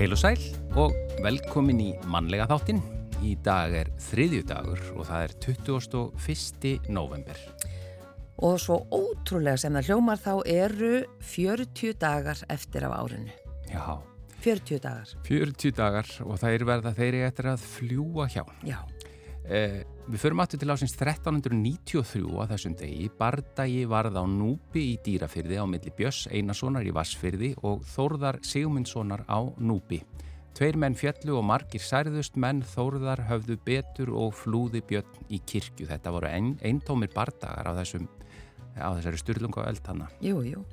Heil og sæl og velkomin í mannlega þáttinn. Í dag er þriðju dagur og það er 21. november. Og svo ótrúlega sem það hljómar þá eru 40 dagar eftir af árinu. Já, 40 dagar. 40 dagar og það er verða þeirri eftir að fljúa hjá. Já. Eh, við förum aftur til ásins 1393 að þessum degi. Bardagi varð á Núpi í Dýrafyrði á milli Björs Einarssonar í Vassfyrði og Þórðar Sigmundssonar á Núpi. Tveir menn fjallu og margir særðust menn Þórðar höfðu betur og flúði björn í kirkju. Þetta voru ein, eintómir bardagar á, þessum, á þessari styrlunga og eldhanna. Jú, jú.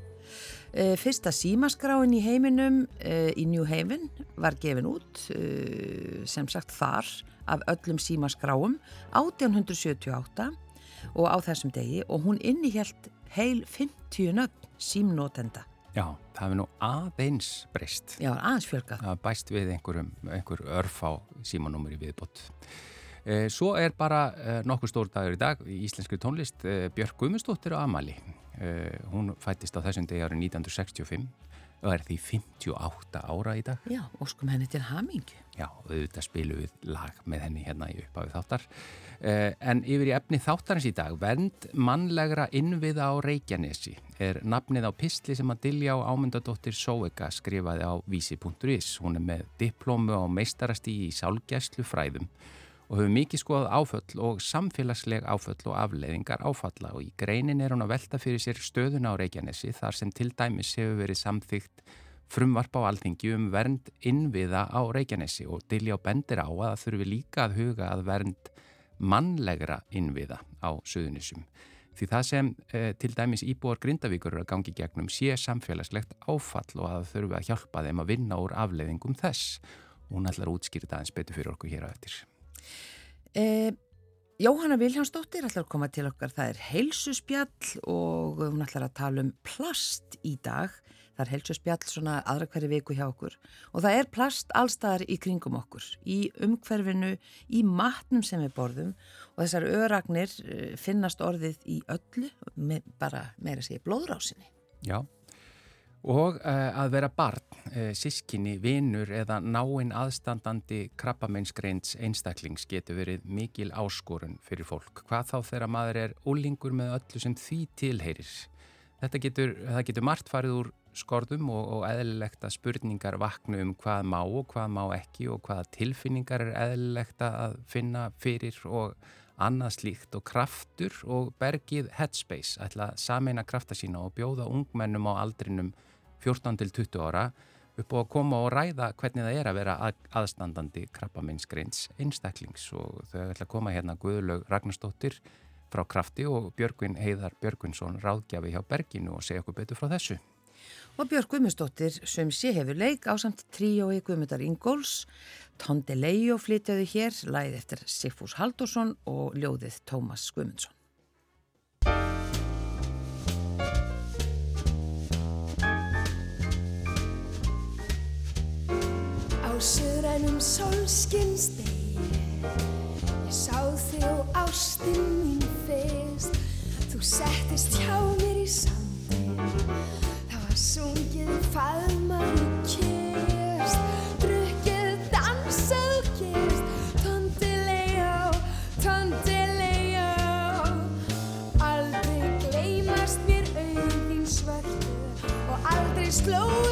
E, fyrsta símaskráin í heiminum e, í New Haven var gefin út e, sem sagt þar af öllum símaskráum 1878 og á þessum degi og hún innihjælt heil 50 nöfn símnótenda. Já, það hefur nú aðeins breyst. Já, aðeins fjölga. Það bæst við einhverjum, einhver örf á viðbót. E, svo er bara nokkuð stór dagur í dag í íslenskri tónlist Björk Guðmustóttir á Amali. Hún fættist á þessum degi árið 1965 og er því 58 ára í dag. Já, og skum henni til hamingju. Já, auðvitað spilu við lag með henni hérna í upphafi þáttar. Eh, en yfir í efni þáttarins í dag, vernd mannlegra innviða á Reykjanesi er nafnið á pistli sem að Dilja á ámyndadóttir Sóega skrifaði á vísi.is. Hún er með diplómu á meistarasti í sálgæslu fræðum og hefur mikið skoðað áföll og samfélagsleg áföll og afleiðingar áfalla og í greinin er hún að velta fyrir sér stöðuna á Reykjanesi þar sem til dæmis hefur verið samþygt frumvarp á alþingi um vernd innviða á Reykjanesi og Dilja bendir á að þurfi líka að huga að vernd mannlegra innviða á Suðunissum. Því það sem eh, til dæmis íbúar Grindavíkur eru að gangi gegnum sé samfélagslegt áfall og að þurfi að hjálpa þeim að vinna úr afleiðingum þess. Hún ætlar að útskýrta aðeins betur fyrir okkur hér á eftir. Eh, Jóhanna Viljánsdóttir ætlar að koma til okkar. Það er heilsuspjall og hún ætlar að tala um plast í dag. Það er heilsuspjall svona aðra hverju viku hjá okkur og það er plast allstaðar í kringum okkur, í umhverfinu, í matnum sem við borðum og þessar öragnir finnast orðið í öllu, með, bara meira segja blóðrásinni. Já, og uh, að vera barn, uh, sískinni, vinnur eða náinn aðstandandi krabbameinsgreins einstaklings getur verið mikil áskorun fyrir fólk. Hvað þá þegar maður er ólingur með öllu sem því tilheyrir? Þetta getur, getur margt farið úr skorðum og, og eðlilegt að spurningar vakna um hvað má og hvað má ekki og hvaða tilfinningar er eðlilegt að finna fyrir og annað slíkt og kraftur og bergið Headspace ætla að sameina krafta sína og bjóða ungmennum á aldrinum 14 til 20 ára upp og að koma og ræða hvernig það er að vera að, aðstandandi krabbaminsgreins einstaklings og þau ætla að koma hérna Guðlaug Ragnarstóttir frá krafti og Björgvin Heiðar Björgvinsson ráðgjafi hjá Berginu og segja okkur betur frá þessu. Og Björg Guðmundsdóttir sem sé hefur leik á samt tríói Guðmundar Ingóls, Tóndi Leijó flytjaði hér, læði eftir Sigfús Haldursson og ljóðið Tómas Guðmundsson. Á söðrænum solskinstegi Ég sá þig og ástinn mín fyrst. Þú settist hjá mér í sandin Það var sungið faðmaðu kyrst Drukkið dansað kyrst Tondilegó, tondilegó Aldrei gleymast mér auðvín svörtu Og aldrei slóu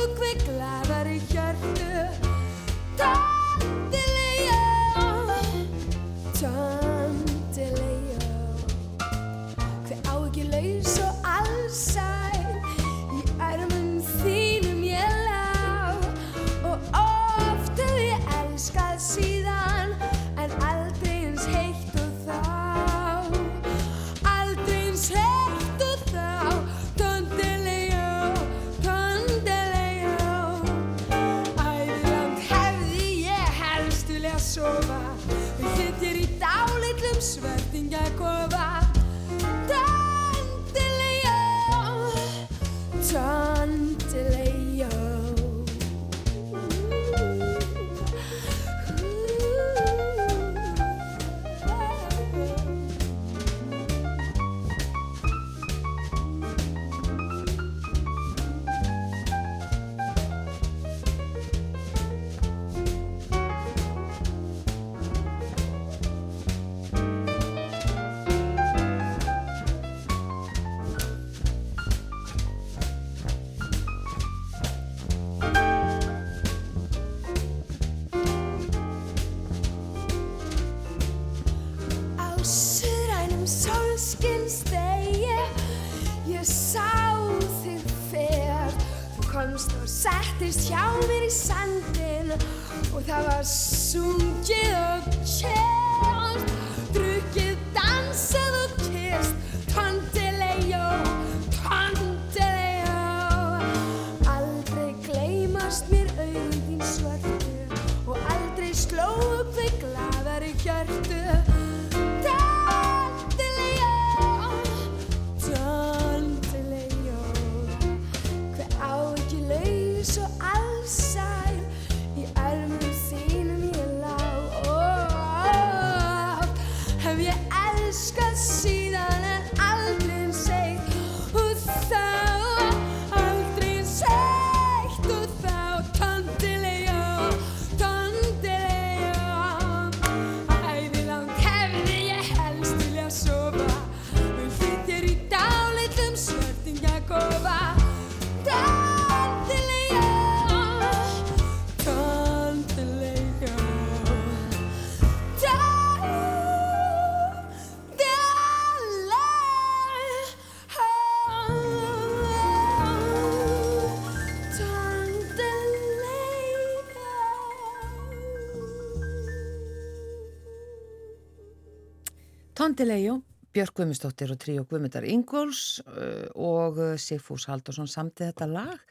Tondilegjó, Björk Guðmundsdóttir og Tríó Guðmundar Ingóls uh, og uh, Sigfús Haldursson samti þetta lag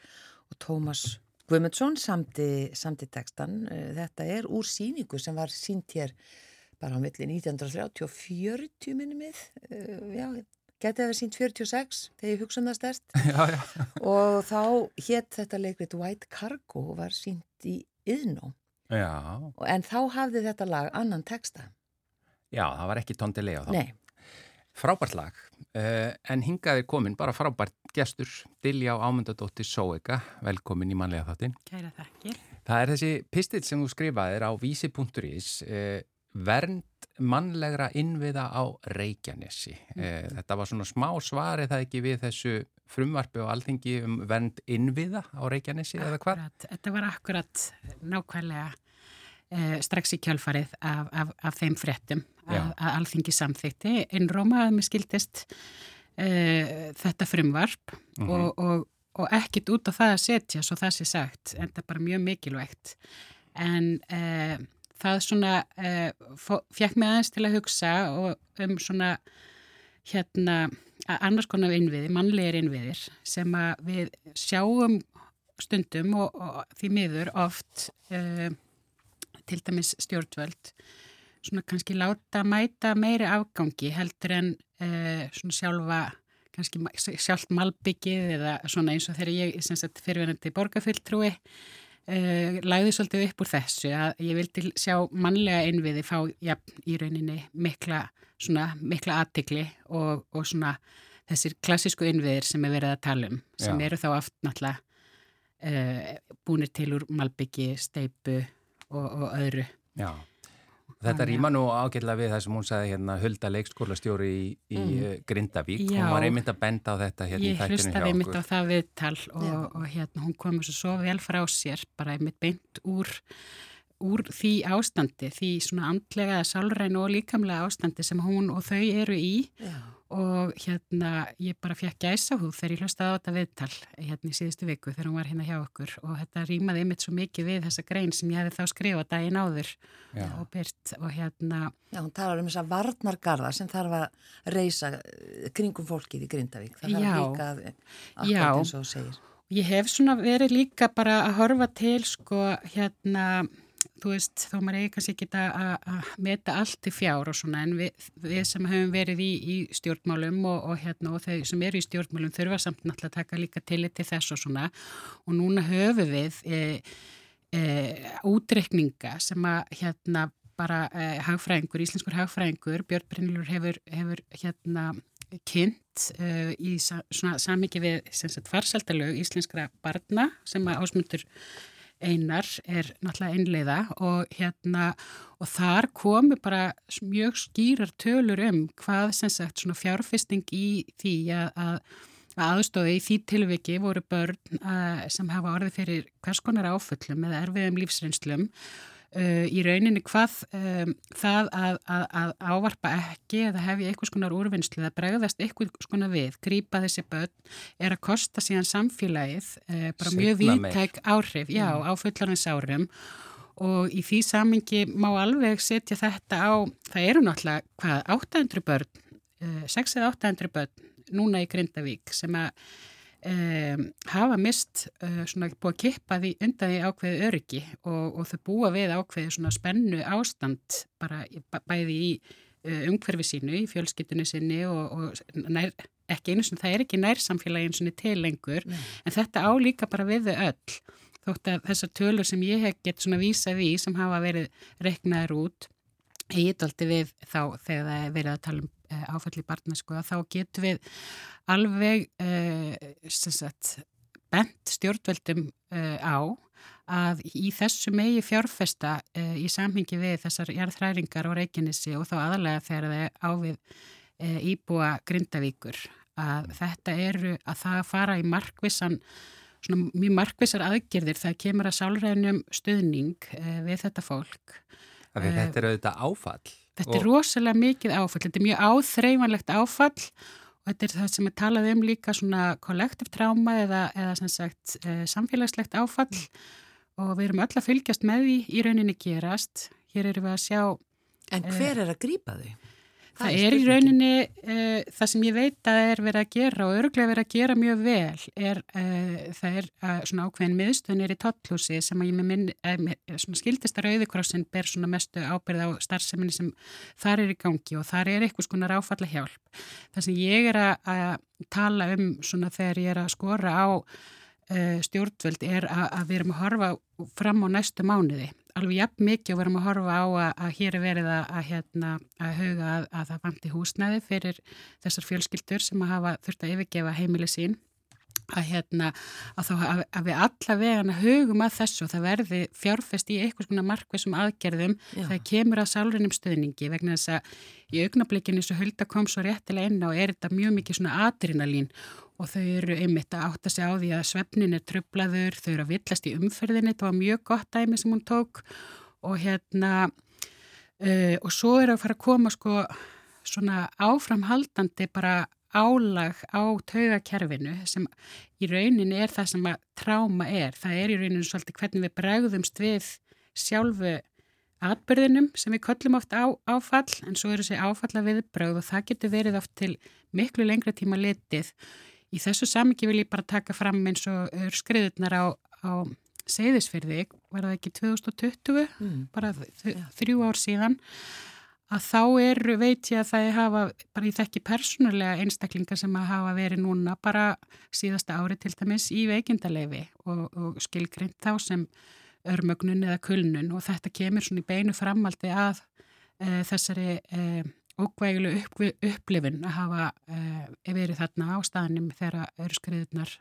og Tómas Guðmundsson samti, samti textan. Uh, þetta er úr síningu sem var sínt hér bara á milli 1930 og 40 minni mið. Uh, já, getið að vera sínt 46 þegar ég hugsa um það stærst. Já, já. og þá hétt þetta leikrit White Cargo og var sínt í Yðnó. Já, En þá hafði þetta lag annan texta. Já, það var ekki tóndilega þá. Nei. Frábært lag, uh, en hingaði komin bara frábært gestur, Dilja Ámundadóttir Sóega, velkomin í manlega þáttinn. Kæra þakkir. Það er þessi pistill sem þú skrifaðir á vísi.is, uh, vernd mannlegra innviða á Reykjanesi. Uh, þetta var svona smá svar eða ekki við þessu frumvarfi og alþingi um vernd innviða á Reykjanesi eða hvað? Akkurat, þetta var akkurat nákvæmlega strax í kjálfarið af, af, af þeim fréttum Já. Að, að alþingi samþykti. Innróma að mér skildist uh, þetta frumvarp Mhm. og, og, og ekkit út á það að setja svo það sé sagt, en það er bara mjög mikilvægt. En uh, það svona uh, fekk mig aðeins til að hugsa og um svona hérna annars konar innviði, mannlegir innviðir sem að við sjáum stundum og, og því miður oft til dæmis stjórnvöld svona kannski láta mæta meiri afgangi heldur en uh, svona sjálfa kannski sjálft malbyggið eða svona eins og þegar ég sagt fyrirverandi borgarfylltrúi uh, lagði svolítið upp úr þessu að ég vildi sjá mannlega innviði fá ja, í rauninni mikla svona mikla aðtikli og, og svona þessir klassísku innviðir sem er verið að tala um sem Já. eru þá oft náttúrulega uh, búnir til úr malbyggi, steipu og, og öðru. Já. Þetta rýma nú ágætlega við það sem hún sagði hérna Hulda leikskólastjóri í, í mm. Grindavík. Já. Hún var einmitt að benda á þetta hérna í Ég þættinu hlustaði hjá einmitt okkur. á það viðtal og, og hérna hún kom svo, svo vel frá sér, bara einmitt beint úr, úr því ástandi, því svona andlega, sálræn og líkamlega ástandi sem hún og þau eru í Já. Og hérna ég bara fekk gæsa húð þegar ég hlustaði á þetta viðtal hérna í síðustu viku þegar hún var hérna hjá okkur og þetta rýmaði einmitt svo mikið við þessa grein sem ég hefði þá skrifað daginn áður Já. og byrt og hérna Já, hún talar um þess að varnargarða sem þarf að reysa eh, kringum fólkið í Grindavík. Það þarf líka að, Já. akkurat eins og þú segir. Ég hef svona verið líka bara að horfa til sko hérna, þú veist, þó maður eigi kannski ekki að, meta allt til fjár og svona en við, við sem höfum verið í, í stjórnmálum og, og hérna og þau sem eru í stjórnmálum þurfa samt náttúrulega að taka líka til til þess og svona. Og núna höfum við e, e, útreikninga sem að hérna bara e, hagfræðingur, íslenskur hagfræðingur, Björn Brynlur hefur, hefur hérna kynnt uh, í sa svona samiki við farsaldalög íslenskra barna sem að ásmundur einar er náttúrulega einleiða og hérna og þar komu bara mjög skýrar tölur um hvað sem sagt svona fjárfesting í því að, að að aðstofi í því tilviki voru börn uh, sem hafa orðið fyrir hvers konar áföllum eða erfiðum lífsreynslum uh, í rauninni hvað um, það að, að, að ávarpa ekki eða hefja einhvers konar úrvinnslu eða bregðast einhvers konar við, grýpa þessi börn er að kosta síðan samfélagið uh, bara mjög meir. víðtæk áhrif, já, á fullarins árum og í því samingi má alveg setja þetta á, það eru náttúrulega hvað, 800 börn, uh, 6 eða 800 börn núna í Grindavík sem að um, hafa mist uh, svona búið að kippa því undan því ákveði öryggi og, og þau búa við ákveði svona spennu ástand bara bæði í uh, umhverfi sínu, í fjölskyttunni sinni og, og nær, ekki einu sinni, það er ekki nærsamfélagi einu sinni til lengur en þetta á líka bara við þau öll þótt að þessar tölur sem ég hef gett svona vísað í sem hafa verið reknaður út heitaldi við þá þegar það er verið að tala um uh, áfall í barnasku að þá getum við alveg sem sagt, bent stjórnveldum uh, á að í þessu megi fjárfesta uh, í samhengi við þessar jarðhræringar og reikinnissi og þá aðalega þegar það er ávið íbúa Grindavíkur að þetta eru að það fara í markvissan svona mjög markvissar aðgerðir það kemur að sálrænum stuðning við þetta fólk Af því þetta er auðvitað áfall. Þetta er rosalega mikið áfall, þetta er mjög áþreifanlegt áfall og þetta er það sem er talað um líka svona kollektiv tráma eða, eða sem sagt e, samfélagslegt áfall og við erum öll að fylgjast með því í rauninni gerast. Hér erum við að sjá, En hver er að grípa þau? Það er í rauninni e, það sem ég veit að er verið að gera og öruglega verið að gera mjög vel er, e, það er e, svona ákveðin miðstöðnir í tottlúsi sem að ég með minn, e, með, svona skildist að Rauðikrossin ber svona mestu ábyrð á starfseminni sem þar er í gangi og þar er eitthvað svona ráfalla hjálp. Það sem ég er að, að tala um svona þegar ég er að skora á uh, stjórnvöld er að, að við erum að horfa fram á næstu mánuði. Alveg jafn mikið og við erum að horfa á að, að hér er verið að, að, hérna, að huga að, að það vanti húsnæði fyrir þessar fjölskyldur sem að hafa þurft að yfirgefa heimili sín að, hérna, að, þá, að, við alla vegana hugum að þessu og það verði fjárfest í einhvers konar markvissum aðgerðum Já. það kemur að sálurinnum stuðningi vegna þess að í augnablikinu svo hulda kom svo réttilega inn á er þetta mjög mikið svona adrenalín og þau eru einmitt að átta sig á því að svefnin er trublaður, þau eru að villast í umferðinni, þetta var mjög gott dæmi sem hún tók og hérna uh, og svo er að fara að koma sko svona áframhaldandi bara álag á taugakerfinu sem í rauninni er það sem að tráma er. Það er í rauninni svolítið hvernig við bregðumst við sjálfu atbyrðinum sem við köllum oft á áfall en svo eru þessi áfalla viðbröð og það getur verið oft til miklu lengra tíma litið. Í þessu samingi vil ég bara taka fram eins og skriðurnar á, á Seyðisfyrði, var það ekki 2020, Mm. bara þ- þrjú ár síðan, að þá er, veit ég að það hafa, bara ég þekki persónulega einstaklingar sem að hafa verið núna bara síðasta ári til dæmis í veikindaleifi og, og skilgrind þá sem örmögnun eða kulnun og þetta kemur svona í beinu framaldi að e, þessari e, ókvægilu upp, upplifun að hafa e, verið þarna á staðnum þegar örskriðunar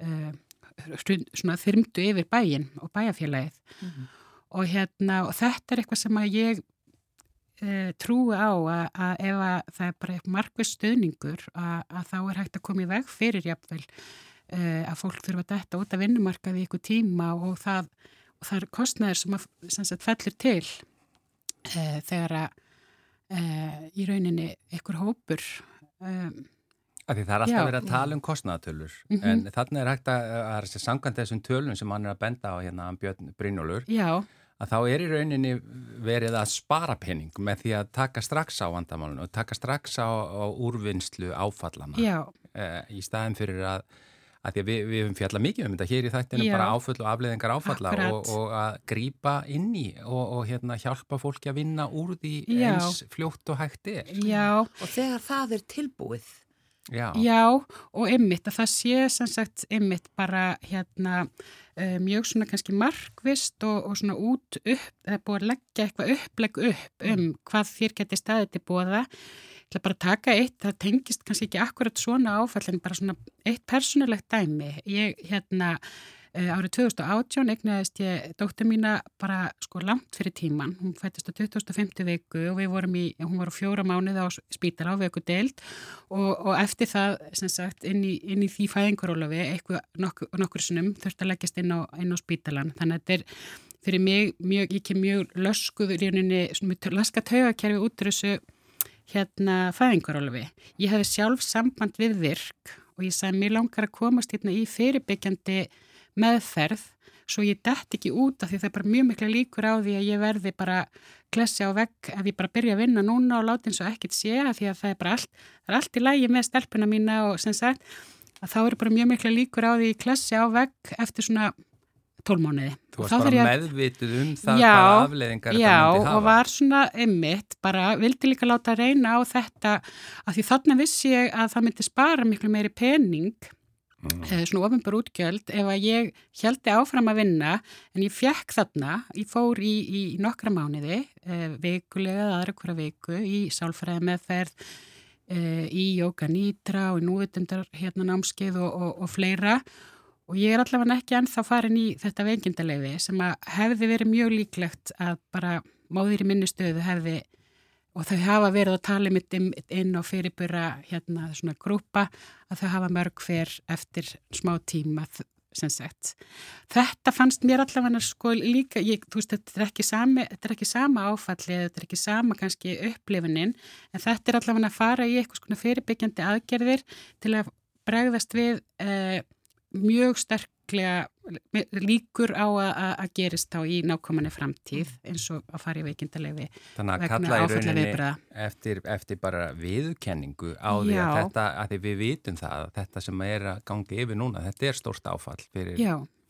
e, svona þyrmdu yfir bæin og bæjafélagið Mhm. og hérna og þetta er eitthvað sem að ég e, trúi á að, að ef að það er bara markvist stuðningur að, að þá er hægt að koma í veg fyrir jafnvel að fólk þurfa að detta út af vinnumarkaði í ykkur tíma og það, og það er kostnæður sem, að, sem sagt, fellur til þegar að e, í rauninni ykkur hópur Af því það er alltaf Já. verið að tala um kostnaðatölur Mhm. en þannig er hægt að, að, að sangant þessum tölum sem hann er að benda á hérna hann Björn Brynjólfur já, að þá er í rauninni verið að spara pening með því að taka strax á vandamálunum og taka strax á, á úrvinnslu áfallana já, e, í staðin fyrir að, að því að við, við höfum fjallað mikið um þetta hér í þættinu Já. bara áföll og afleðingar áfalla og, og að grípa inn í og, og hérna hjálpa fólki að vinna úr því Já. eins fljótt og hægt er. já Og þegar það er tilbúið, Já, Já, og ymmit að það sé sem sagt ymmit bara hérna uh, mjög svona kannski markvist og, og svona út upp, það er búið að leggja eitthvað upplegg upp um hvað þér geti staðið til bóða. Ætla bara að taka eitt, það tengist kannski ekki akkurat svona áfall en bara svona eitt persónulegt dæmi. Ég hérna uh, árið 2018 egnaðist ég dóttur mína bara sko langt fyrir tíman. Hún fættist á 2050 viku og við vorum í, hún var á fjóra mánuði á spítala á vöku deild og, og eftir það sem sagt inn í, inn í því fæðingarólafi eitthvað nokkur, nokkur sinnum þurfti að leggjast inn á, inn á spítalan þannig að þetta er fyrir mig mjög, kem mjög löskuð í rauninni, laska taugakerfi út úr þessu hérna fæðingarólufi. Ég hefði sjálf samband við virk og ég sagði mér langar að komast hérna í fyrirbyggjandi meðferð svo ég dætt ekki út af því það er bara mjög mikla líkur á því að ég verði bara klessi á vegg ef ég bara byrja að vinna núna og láta eins og ekkert sé að því að það er bara allt, það er allt í lægi með stelpuna mína og sem sagt að þá eru bara mjög mikla líkur á því klessi á vegg eftir svona tólmániði. Þú varst bara meðvituð um það já, hvaða afleðingar já, þetta myndi hafa. Já, og var svona ymmit, bara vildi líka láta reyna á þetta að því þarna vissi ég að það myndi spara miklu meiri pening, mm. eða svona ofinbar útgjöld, ef að ég heldi áfram að vinna, en ég fekk þarna, ég fór í, í nokkra mánuði, eh, vikulega, aðra hverja viku, í sálfræði meðferð, eh, í jóka nýtra og í núvitundar hérna námskeið og, og, og fleira og Og ég er allavega ekki ennþá farin í þetta veikindalegi sem að hefði verið mjög líklegt að bara móðir í minni stöðu hefði og þau hafa verið að tala mitt inn á fyrirbura hérna svona grúpa að þau hafa mörg fyrr eftir smá tíma sem sagt. Þetta fannst mér allavega sko líka, ég, þú veist þetta er sami, þetta er ekki sama áfalli eða þetta er ekki sama kannski upplifunin en þetta er allavega að fara í eitthvað svona fyrirbyggjandi aðgerðir til að bregðast við eh, mjög sterklega líkur á að gerist þá í nákominni framtíð mm. eins og að fara í veikindalegi Þannig að kalla í rauninni eftir, eftir bara viðkenningu á því að þetta, að því við vitum það að þetta sem er að gangi yfir núna, þetta er stórst áfall fyrir,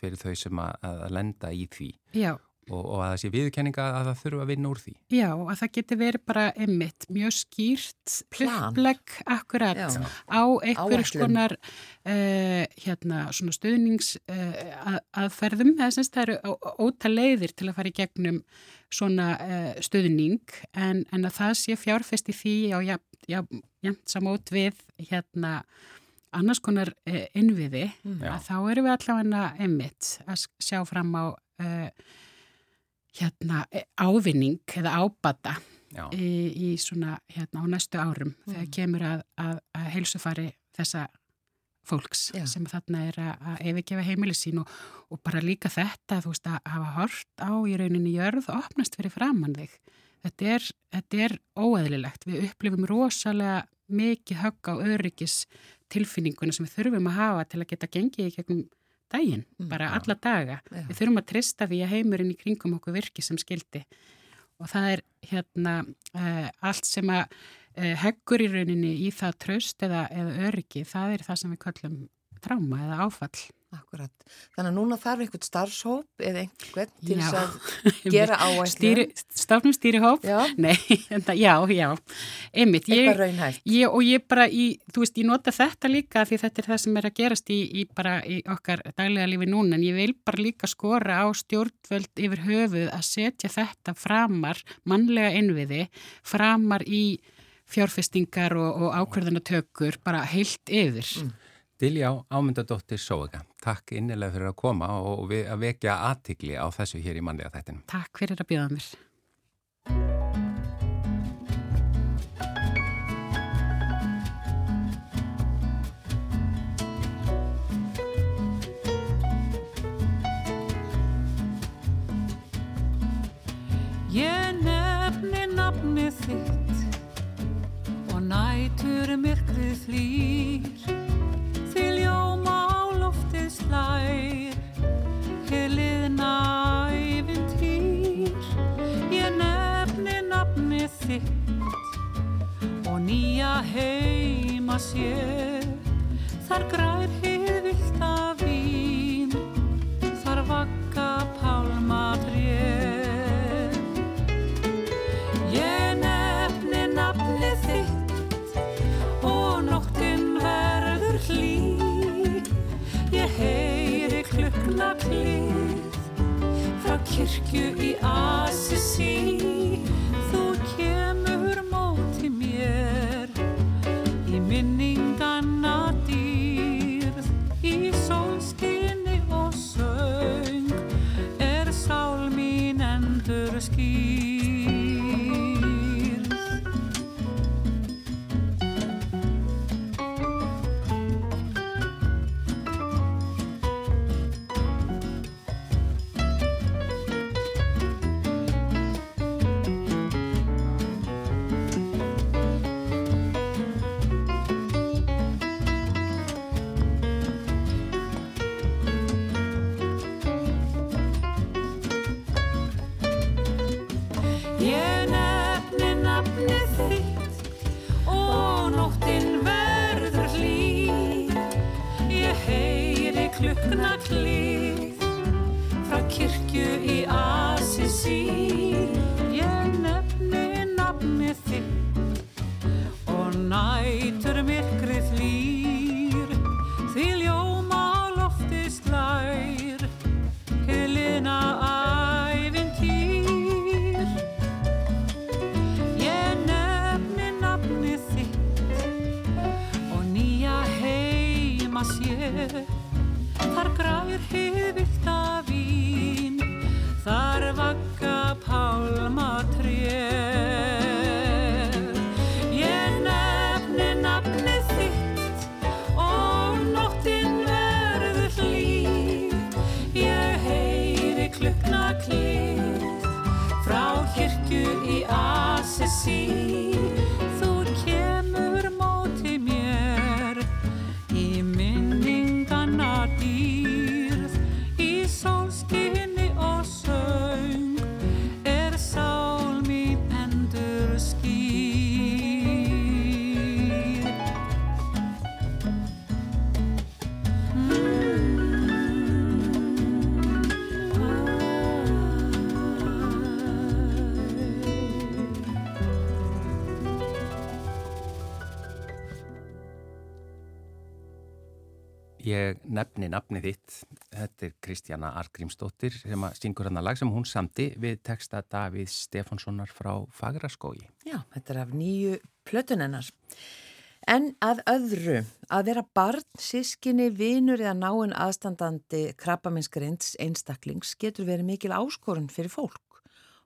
fyrir þau sem að, að lenda í því. Já og, og að það sé viðkenninga að það þurfa að vinna úr því. Já, að það geti verið bara emitt, mjög skýrt upplegg akkurat Já. á einhverjum skonar uh, hérna, svona stöðnings uh, aðferðum, eða semst það eru óta leiðir til að fara í gegnum svona uh, stöðning en, en að það sé fjárfest í því á jæmt samót við hérna annars konar innviði mm. að þá eru við allavega emitt að sjá fram á hérna, e, ávinning eða ábata í, í svona hérna á næstu árum mm. þegar kemur að, að, að heilsufari þessa fólks Já. sem þarna er að, að yfirgefa heimili sín og, og bara líka þetta þú veist að hafa hort á í rauninni jörð og opnast fyrir framann þig þetta er, þetta er óeðlilegt við upplifum rosalega mikið högg á öryggis tilfinninguna sem við þurfum að hafa til að geta gengið í gegnum daginn, mm, bara alla daga. Ja. Við þurfum að trista því að heimurinn í kringum okkur virki sem skildi og það er hérna uh, allt sem að uh, heggur í rauninni í það tröst eða, eða öryggi, það er það sem við kallum tráma eða áfall. Akkurat. Þannig að núna þarf einhvern starfshóp eða einhvern til þess að gera áætlu. Stafnum stýrihóp? Já. Nei, enda, já, já. Einmitt. Eitthvað raunhægt. Ég, og ég bara, í, þú veist, ég nota þetta líka því þetta er það sem er að gerast í, í bara í okkar daglega lífi núna en ég vil bara líka skora á stjórnvöld yfir höfuð að setja þetta framar, mannlega innviði, framar í fjárfestingar og, og ákverðanatökur bara heilt yfir. Mm. Diljá Ámyndadóttir Sóega, takk innilega fyrir að koma og við að vekja aðtikli á þessu hér í manlega þættinu. Takk fyrir að bjóða mér. Ég nefni nafni þitt og nætur myrkrið flýr slær. Heliðna æfintýr Ég nefni nafni þitt Og nýja heima sér. Þar grær hið vilt af vín. Þar vakka pálma kirkju í Assisi nefni nafni þitt, þetta er Kristjana Argrímsdóttir sem að syngur hann að lag sem hún samti við texta Davíð Stefánssonar frá Fagraskói. Já, þetta er af nýju plötunennar. En að öðru, að vera barn, sískinni, vinur eða náinn aðstandandi krabbaminsgrinds einstaklings getur verið mikil áskorun fyrir fólk.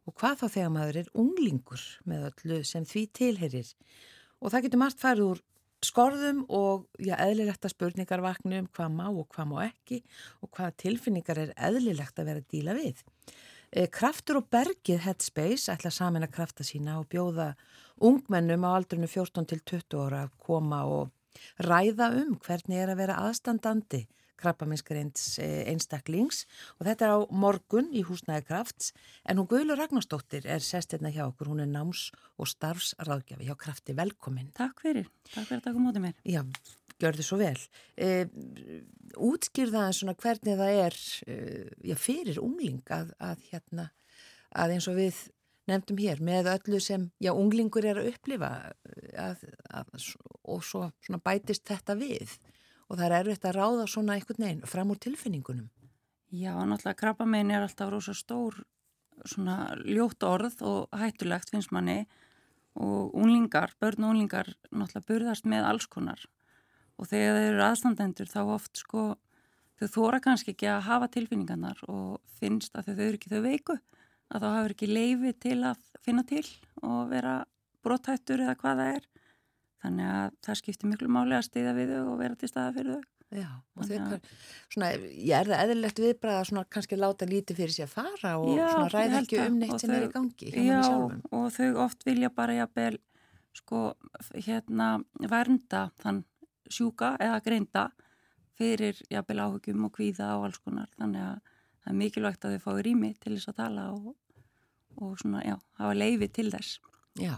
Og hvað þá þegar maður er unglingur með öllu sem því tilherir. Og það getur margt farið úr skorðum og já, eðlilegt að spurningar vakna um hvað má og hvað má ekki og hvað tilfinningar er eðlilegt að vera að díla við. Eh, Kraftur og bergið Headspace ætla samin að krafta sína og bjóða ungmennum á aldrunu 14 til 20 ára að koma og ræða um hvernig er að vera aðstandandi krabbaminskarins einstaklings og þetta er á morgun í húsnæði krafts en hún Guðlu Ragnarsdóttir er sestirna hjá okkur, hún er náms- og starfsráðgjafi hjá krafti velkomin. Takk fyrir, takk fyrir að taka mótið mér. Já, gjörðu svo vel. E, útskýrðaðan svona hvernig það er e, já, fyrir ungling að, að, hérna, að eins og við nefndum hér með öllu sem já, unglingur er að upplifa að, að, og svo svona bætist þetta við og það er erfitt að ráða svona einhvern veginn fram úr tilfinningunum. Já, náttúrulega krabbamein er alltaf rosa stór svona ljótt orð og hættulegt finnst manni. Og unglingar, börn og unglingar náttúrulega burðast með alls konar. Og þegar þau eru aðstandendur þá oft sko þau þóra kannski ekki að hafa tilfinningarnar og finnst að þau eru ekki þau veiku. Að þá hafur ekki leifi til að finna til og vera brothættur eða hvað það er þannig að það skiptir miklu máli að stiða við þau og vera til staða fyrir þau. Já, og þau, að- kann- svona, ég er það eðlilegt viðbræða svona kannski láta lítið fyrir sér að fara og Já, svona ræða ekki um neitt sem er þau- í gangi Já, og þau oft vilja bara jafnvel sko hérna vernda þann sjúka eða greinda fyrir jafnvel áhugjum og kvíða og alls konar. Þannig að það er mikilvægt að þau fái rými til þess að tala og, og svona, já, hafa leifi til þess. Já,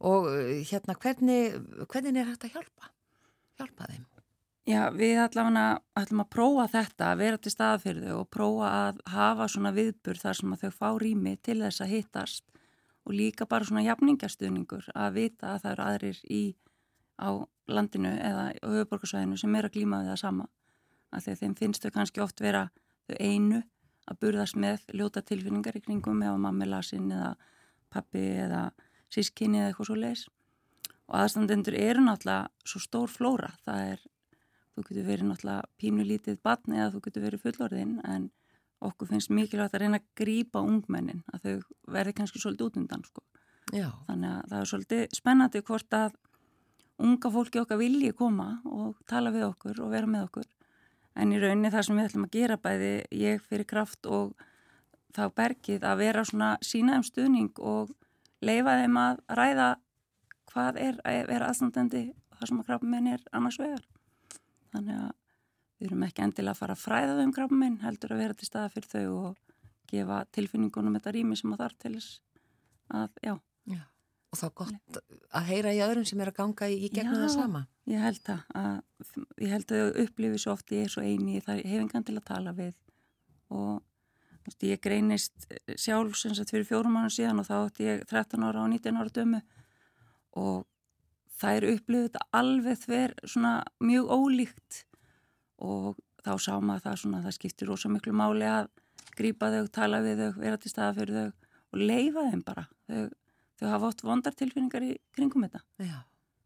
og uh, hérna hvernig, hvernig er hægt að hjálpa? Hjálpa þeim? Já, við allavega ætlum að prófa þetta, að vera til staða fyrir þau og prófa að hafa svona viðbur þar sem að þau fá rými til þess að hittast og líka bara svona jafningastuðningur að vita að það eru aðrir í á landinu eða höfuborgarsvæðinu sem er að glíma við það sama. Að þeim finnst þau kannski oft vera þau einu að burðast með ljóta tilfinningar í kringum eða mammi lasinn eða pappi eða sískinni eða eitthvað svo leis. Og aðstandendur eru náttúrulega svo stór flóra. Það er þú getur verið náttúrulega pínulítið batn eða þú getur verið fullorðinn en okkur finnst mikilvægt að reyna að grípa ungmennin að þau verði kannski svolítið út undan sko. Þannig að það er svolítið spennandi hvort að unga fólki okkar vilji koma og tala við okkur og vera með okkur. En í rauninni það sem við ætlum að gera bæði ég fyrir kraft og þá bergið að vera svona sína um stuðning og leifa þeim að ræða hvað er að vera aðstandandi þar sem að krabbamenn er annars vegar. Þannig að við erum ekki endilega að fara að fræða þau um krabbamenn, heldur að vera til staða fyrir þau og gefa tilfinningunum þetta rými sem að þarf til þess að, já, já. og þá gott að heyra í öðrum sem er að ganga í, gegnum það sama. Ég held það að, ég held að þau upplifi svo oft ég er svo eini, það hef engan til að tala við og ég greinist sjálf sem sagt fyrir fjórum mánu síðan og þá átti ég 13 ára og 19 ára dömu og það er upplifið þetta alveg þver svona mjög ólíkt og þá sá maður það svona það skiptir rosa miklu máli að grípa þau, tala við þau, vera til staða fyrir þau og leifa þeim bara. Þau, þau hafa oft vondar tilfinningar í kringum þetta Já,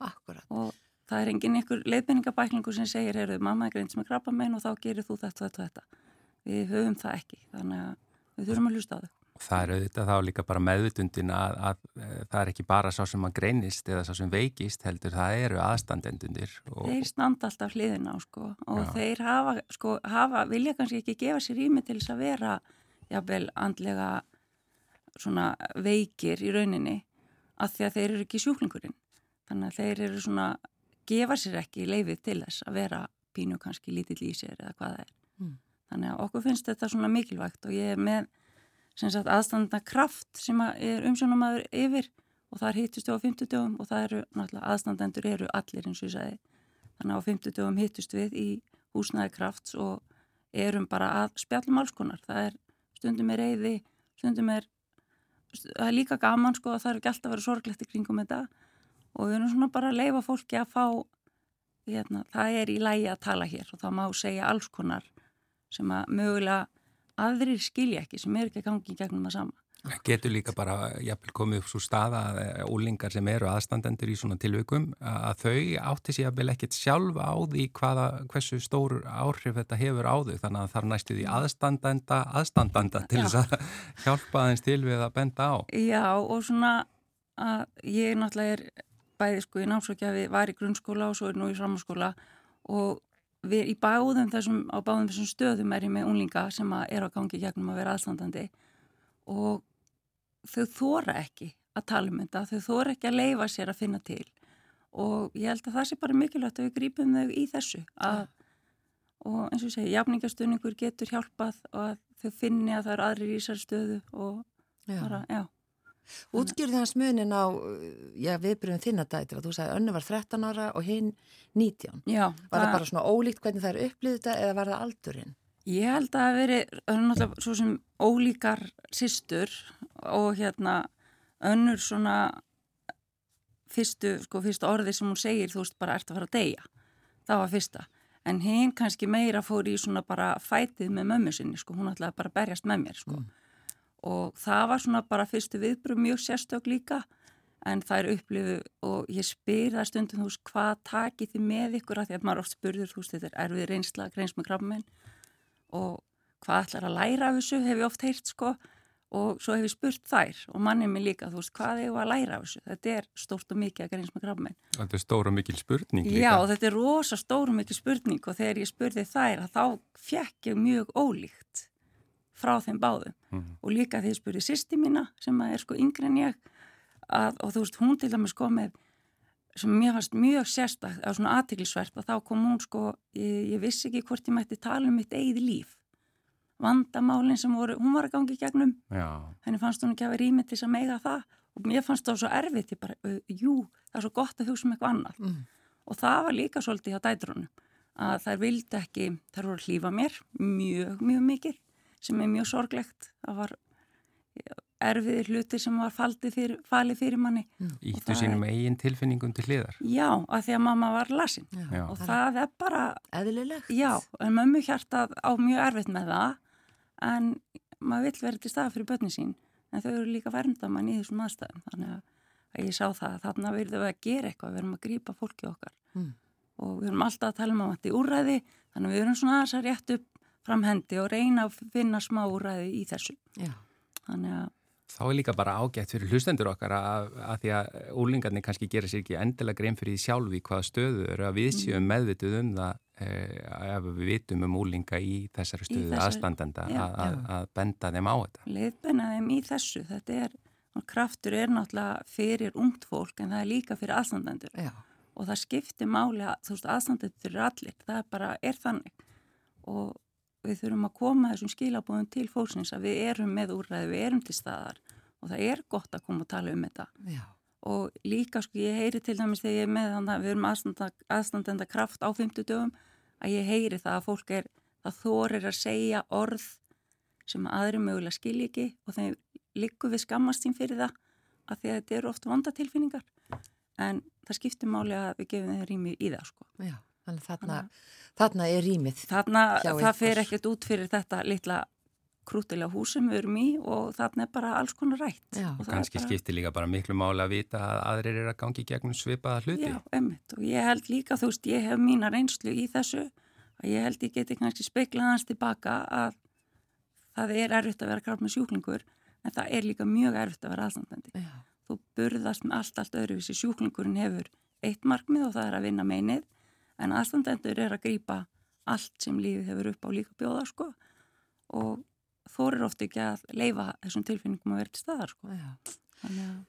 akkurat. og það er engin einhver leiðbenningabæklingu sem segir, heyrðu, mamma er greint sem er krabba megin og þá gerir þú þetta, þetta, þetta. Við höfum það ekki, þannig að við þurfum að hlusta á þau. Það er auðvitað þá líka bara meðvutundin að, að, að það er ekki bara sá sem að greinist eða sá sem veikist heldur það eru aðstandendundir. Og, Þeir standa alltaf hliðina á sko og Já. þeir hafa, sko, hafa, vilja kannski ekki gefa sér rými til þess að vera jafnvel andlega svona veikir í rauninni af því að þeir eru ekki sjúklingurinn. Þannig að þeir eru svona, gefa sér ekki leifið til þess að vera pínu kannski lítill í sér eða hvað það er. Mm. Þannig að okkur finnst þetta svona mikilvægt og ég er með aðstanda kraft sem er umsjónamaður yfir og þar hittust við á 50 dögum og það eru náttúrulega aðstandendur eru allir eins og ég sagði. Þannig að á 50 dögum hittust við í húsnæði krafts og erum bara að spjallum alls konar. Það er stundum er reyði, stundum er, það er líka gaman sko að það er ekki alltaf að vera sorglegt í kringum þetta og við erum svona bara að leifa fólki að fá, hérna, það er í lægi að tala hér og það má segja alls konar sem að mögulega aðrir skilja ekki sem er ekki að gangi gegnum það sama. Getur líka bara jafnvel komið upp svo staða að úlingar sem eru aðstandendur í svona tilvikum að þau átti sér jafnvel ekkert sjálf á því hvaða, hversu stór áhrif þetta hefur á þau þannig að það er næstu því aðstandenda aðstandanda til þess að hjálpa aðeins til við að benda á. Já og svona að ég náttúrulega er bæði sko í námsókjafi, var í grunnskóla og svo er nú í framhanskóla og við í báðum þessum, á báðum þessum stöðum er ég með unlinga sem að er á gangi gegnum að vera aðstandandi og þau þóra ekki að tala um þetta, þau þóra ekki að leifa sér að finna til og ég held að það sé bara mikilvægt að við grípum þau í þessu að, og eins og ég segi, jafningastunningur getur hjálpað og að þau finni að það eru aðrir í þessari stöðu og bara, já. Útgjörði hans munin á, já, viðbröðum þinna dættir að þú sagði önnu var 13 ára og hinn 19. Já, Var það bara svona ólíkt hvernig það er upplýðið þetta eða var það aldurinn? Ég held að það veri, það er náttúrulega svo sem ólíkar systur og hérna önnur svona fyrstu, sko, fyrstu orði sem hún segir, þú veist, bara ert að fara að deyja. Það var fyrsta. En hinn kannski meira fór í svona bara fætið með mömmu sinni, sko, hún ætlaði bara að berjast með mér, sko. Og það var svona bara fyrstu viðbröð mjög sérstök líka, en það er upplifu og ég spyr það stundum, þú veist, hvað takið þið með ykkur? Að því að maður oft spurður, þú veist, þetta er erfið reynsla, greins með krabmenn og hvað ætlar að læra af þessu hef ég oft heyrt sko. Og svo hef ég spurt þær og mannið mér líka þú veist hvað hefur að læra af þessu? Þetta er stórt og mikið að greins með krabmein Þetta er stóra mikil spurning líka. Já þetta er rosa stór og mikið spurning. Og þegar ég spurði þær að þá fekk ég mjög ólíkt frá þeim báðum. Mhm. og líka þegar ég spurði sýsti mína sem að er sko yngri en ég að, og þú veist hún til dæmis sko með sem mér fannst mjög sérstakt á svona aðtiklisvert að þá kom hún sko ég, ég vissi ekki hvort ég mætti tala um mitt eigið líf. Vandamálinn sem voru, hún var að gangi gegnum. Já, henni fannst hún ekki að vera rými til þess að meiga það. Og mér fannst það svo erfitt ég bara, jú, það er svo gott að hugsa um eitthvað annað. Mm. og það var líka svolítið hjá dætrunum að þær vildi ekki, þær voru að hlýfa mér mjög, mjög mikið sem er mjög sorglegt. Það var erfiðir hluti sem var fyrir, falið fyrir manni. Íttu sínum eigin tilfinningum til hliðar. já, að því að mamma var lasin. Já. og það er bara, Eðlilegt? já, en mömmu hjartað á mjög erfitt með það. En maður vill vera til staða fyrir börnin sín. En þau eru líka verndamann í þessum aðstæðum. Þannig að, ég sá það að þarna verðum við að gera eitthvað, við erum að grípa fólki okkar. Mm. og við erum alltaf að tala um að þetta er úræði þannig að við erum svona aðeins að rétt upp fram hendi og reyna að finna smá úræði í þessu Já. þannig að Þá er líka bara ágætt fyrir hlustendur okkar að, að því að úlingarnir kannski gera sér ekki endilega grein fyrir því sjálfi hvaða stöðu eru að við séum meðvituð um það eh, ef við vitum um úlinga í þessari stöðu þessari- aðstandenda Já, að, að, að benda þeim á þetta. leiðbenna þeim í þessu þetta er, kraftur er náttúrulega fyrir ungt fólk en það er líka fyrir aðstandendur Já. og það skiptir máli að þú veist aðstandendur eru allir, það er bara er þannig og við þurfum að koma þessum skilabóðum til fólksins að við erum með úrræði, við erum til staðar og það er gott að koma og tala um þetta Já. og líka sko ég heyri til dæmis þegar ég er með þannig að við erum aðstanda, aðstandenda kraft á 50 dögum að ég heyri það að fólk er það þorir að segja orð sem aðri mögulega skilji ekki og þeim líku við skammast sín fyrir það að því að þetta eru oft vondatilfinningar en það skiptir máli að við gefum þeim rými í það sko. Já, þannig þarna, þarna er rýmið. Þarna, það fer ekkert út fyrir þetta litla krútilega hús sem við erum í og þarna er bara alls konar rætt. Já, Og er Kanski bara- skiptir líka bara miklu máli að vita að aðrir eru að gangi gegnum svipaða hluti. Já, emmitt og ég held líka, þú veist, ég hef mína reynslu í þessu að ég held ég geti kannski speiklað hans tilbaka að það er erfitt að vera krátt með sjúklingur en það er líka mjög erfitt að vera aðstandandi. Já, Þú burðast með allt, allt öðruvísi. Sjúklingurinn hefur eitt markmið og það er að vinna meinið en aðstandendur er að grýpa allt sem lífið hefur upp á líka bjóða sko og þorir oft ekki að leifa þessum tilfinningum að vera til staðar sko. já. Að,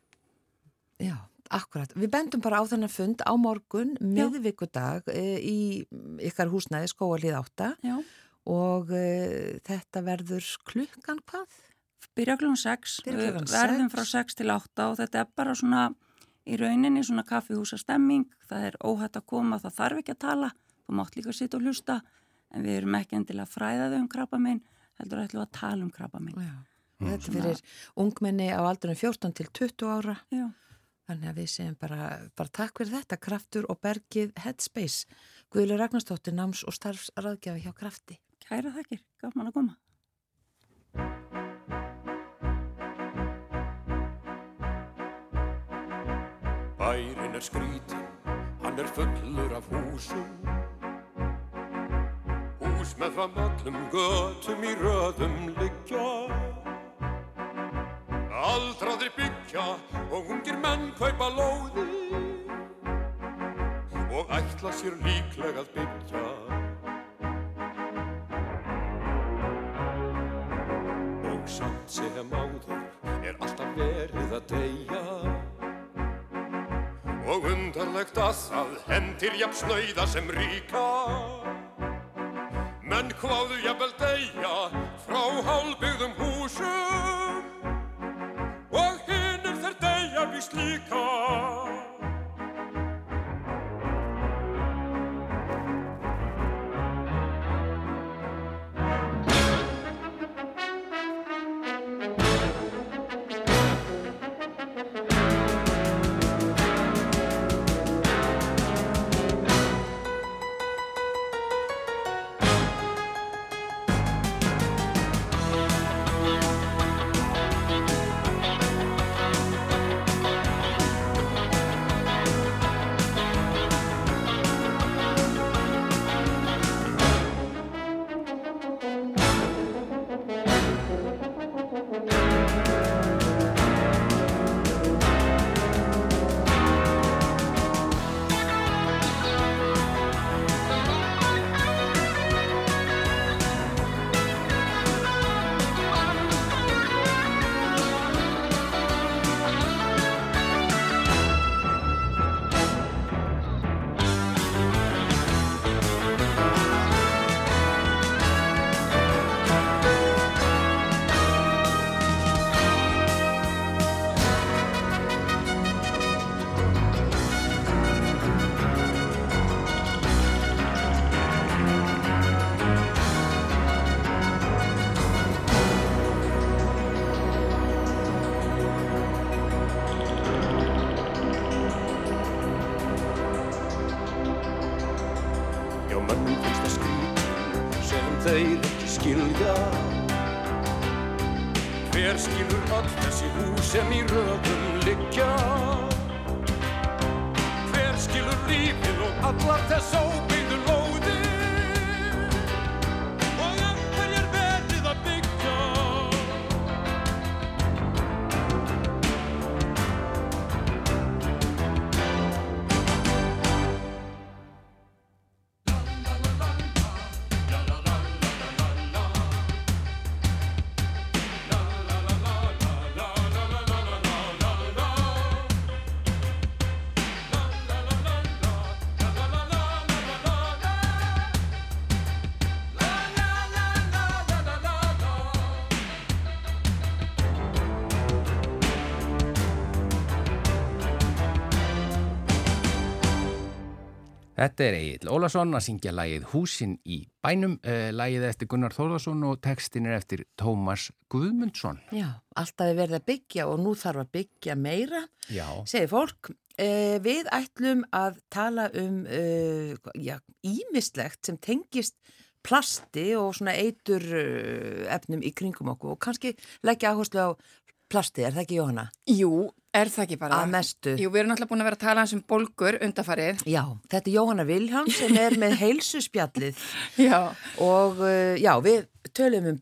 Já, akkurat. Við bendum bara á þennan fund á morgun, miðvikudag e, í ykkar húsnæði skóalíð átta já, og e, þetta verður klukkan hvað? byrja klukkan 6, Byrja klukkan við verðum sex. frá 6 til 8 og þetta er bara svona í rauninni svona kaffihúsa stemming, það er óhætt að koma, það þarf ekki að tala, þú mátt líka sitta og hlusta, en við erum ekki endilega að fræða þau um krabba minn, heldur ætlum við að tala um krabba minn. Já. Og þetta fyrir ungmenni á aldrunum 14 til 20 ára. Já, Þannig að við segjum bara, bara takk fyrir þetta, Kraftur og Bergið Headspace. Guðlu Ragnarstóttir, náms- og starfsraðgjafi hjá Krafti. kæra þakkir, gaman að koma. Er skrítin, hann er fullur af húsum. Hús með fram öllum götum í röðum liggja. Aldraðir byggja og ungir menn kaupa lóði Og ætla sér líklega að byggja. Og samt sem áður er Undarlegt að hendir jafn snauða sem ríka. Menn hvaðu jafnvel deyja frá hálbyggðum húsum. Og hinnur þeir deyja víst líka Þetta er Egil Ólason að syngja lagið Húsin í bænum, uh, lagið eftir Gunnar Þórðarsson og textin er eftir Tómas Guðmundsson. Já, alltaf er verið að byggja og nú þarf að byggja meira, Já, segir fólk. Eh, við ætlum að tala um eh, já, ímislegt sem tengist plasti og svona eitur eh, efnum í kringum okkur og kannski leggja áherslu á plasti, er það ekki Jóhanna? Jú, er það ekki bara? Að mestu. Jú, við erum náttúrulega búin að vera að tala um bólgur undafarið. Já, þetta er Jóhanna Viljáms sem er með heilsuspjallið Já. og uh, já, við tölum um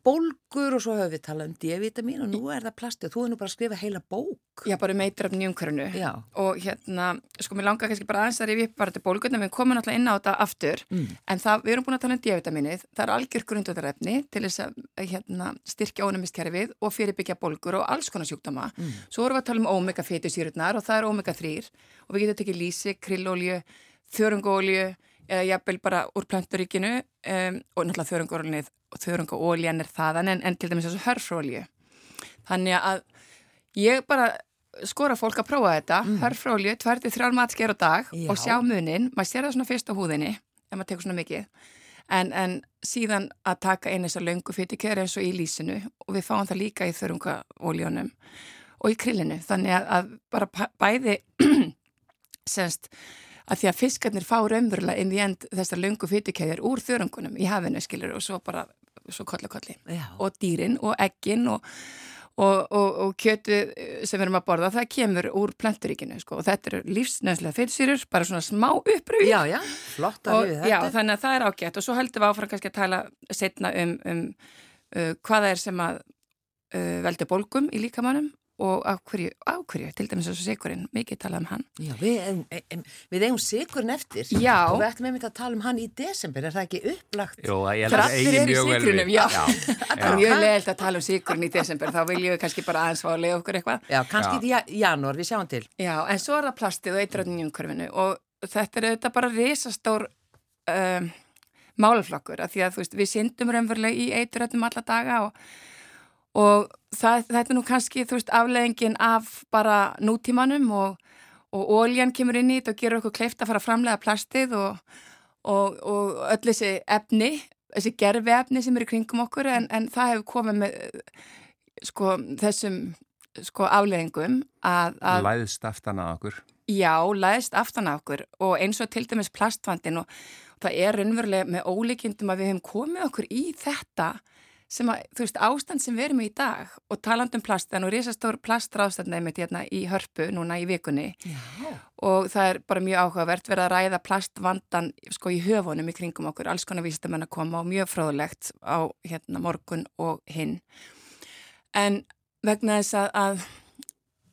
bólgur og svo höfum við talað um D-vitamin og nú er það plasti og þú er nú bara að skrifa heila bók. Já, bara um eitrafn í umhverfinu. Já. Og hérna, sko, mér langar kannski bara aðeins að rifja upp bara til bólgurna, við komum náttúrulega inn á þetta aftur, Mm. en það, við erum búin að tala um D-vitaminið, það er algjör grundvöldarefni til þess að hérna, styrkja ónumiskerfið og fyrirbyggja bólgur og alls konar sjúkdóma. Mm. Svo vorum við að tala um omega-fetusýrurnar og það er omega-3 og við getum tekið lísi, krillolju, þörungolju eða jafnvel bara úr planturíkinu um, og náttúrulega þörungoljan er þaðan en, en til dæmis þessu hörfrólju. Þannig að ég bara skora fólk að prófa þetta, mm. hörfrólju, tværti þrjár matsker á dag Já. og sjá munin, maður sér það svona fyrst á húðinni ef maður tekur svona mikið en, en síðan að taka einn þessar löngu fytikjöður eins og í lísinu og við fáum það líka í þörungaóljónum og í krillinu, þannig að, að bara bæði semst að því að fiskarnir fá raunverulega inn í end þessar löngu fytikjöður úr þörungunum í hafinu skilur og svo bara svo kolli kolli Já. og dýrin og eggin og, og, og, og kjötu sem við erum að borða, það kemur úr planturíkinu sko. og þetta eru lífsnæðslega fyrsýrur, bara svona smá uppröfi Já, já, flott að við já, þetta. þannig að það er ágætt og svo heldum við áfram kannski að tala setna um, um uh, hvað er sem að uh, veldur bólgum í líkamannum og á hverju, á hverju, til dæmis þessu sikurinn, mikið talað um hann. Já, við, við eigum sigurinn eftir Já. og við ættum einmitt að tala um hann í desember, er það ekki upplagt? Jú, ég held Það er að allir eigi eru í mjög vel við. já. já. Það er mjög leiðilt að tala um sikurinn í desember, þá viljum við kannski bara aðeins fá að leiða okkur eitthvað. Já, kannski í ja- janúar, við sjáum til. Já, en svo er það plastið og eitröðin í umhverfinu og þetta er auðvitað bara risastór um, málaflokkur af því að þú veist, við syndum raunverulega í eitröðnum alla daga og, og það, þetta er nú kannski, þú veist, afleðingin af bara nútímanum og, og óljan kemur inn í þetta og gerur okkur kleift að fara að framlega plastið og, og, og öll þessi efni, þessi gerfi efni sem eru kringum okkur en, en það hefur komið með sko þessum sko afleðingum að, að Læðst aftan að okkur. Já, læðist aftan á okkur og eins og til dæmis plastvandin og það er raunverulega með ólíkindum að við hefum komið okkur í þetta sem að, þú veist, ástand sem við erum í dag og talandum plastan og risastór plastrástand nefnit hérna í hörpu núna í vikunni. Já. og það er bara mjög áhugavert verið að ræða plastvandan sko í höfunum í kringum okkur, alls konar vísindamenn að koma og mjög fróðlegt á hérna morgun og hinn. En vegna þess að, að,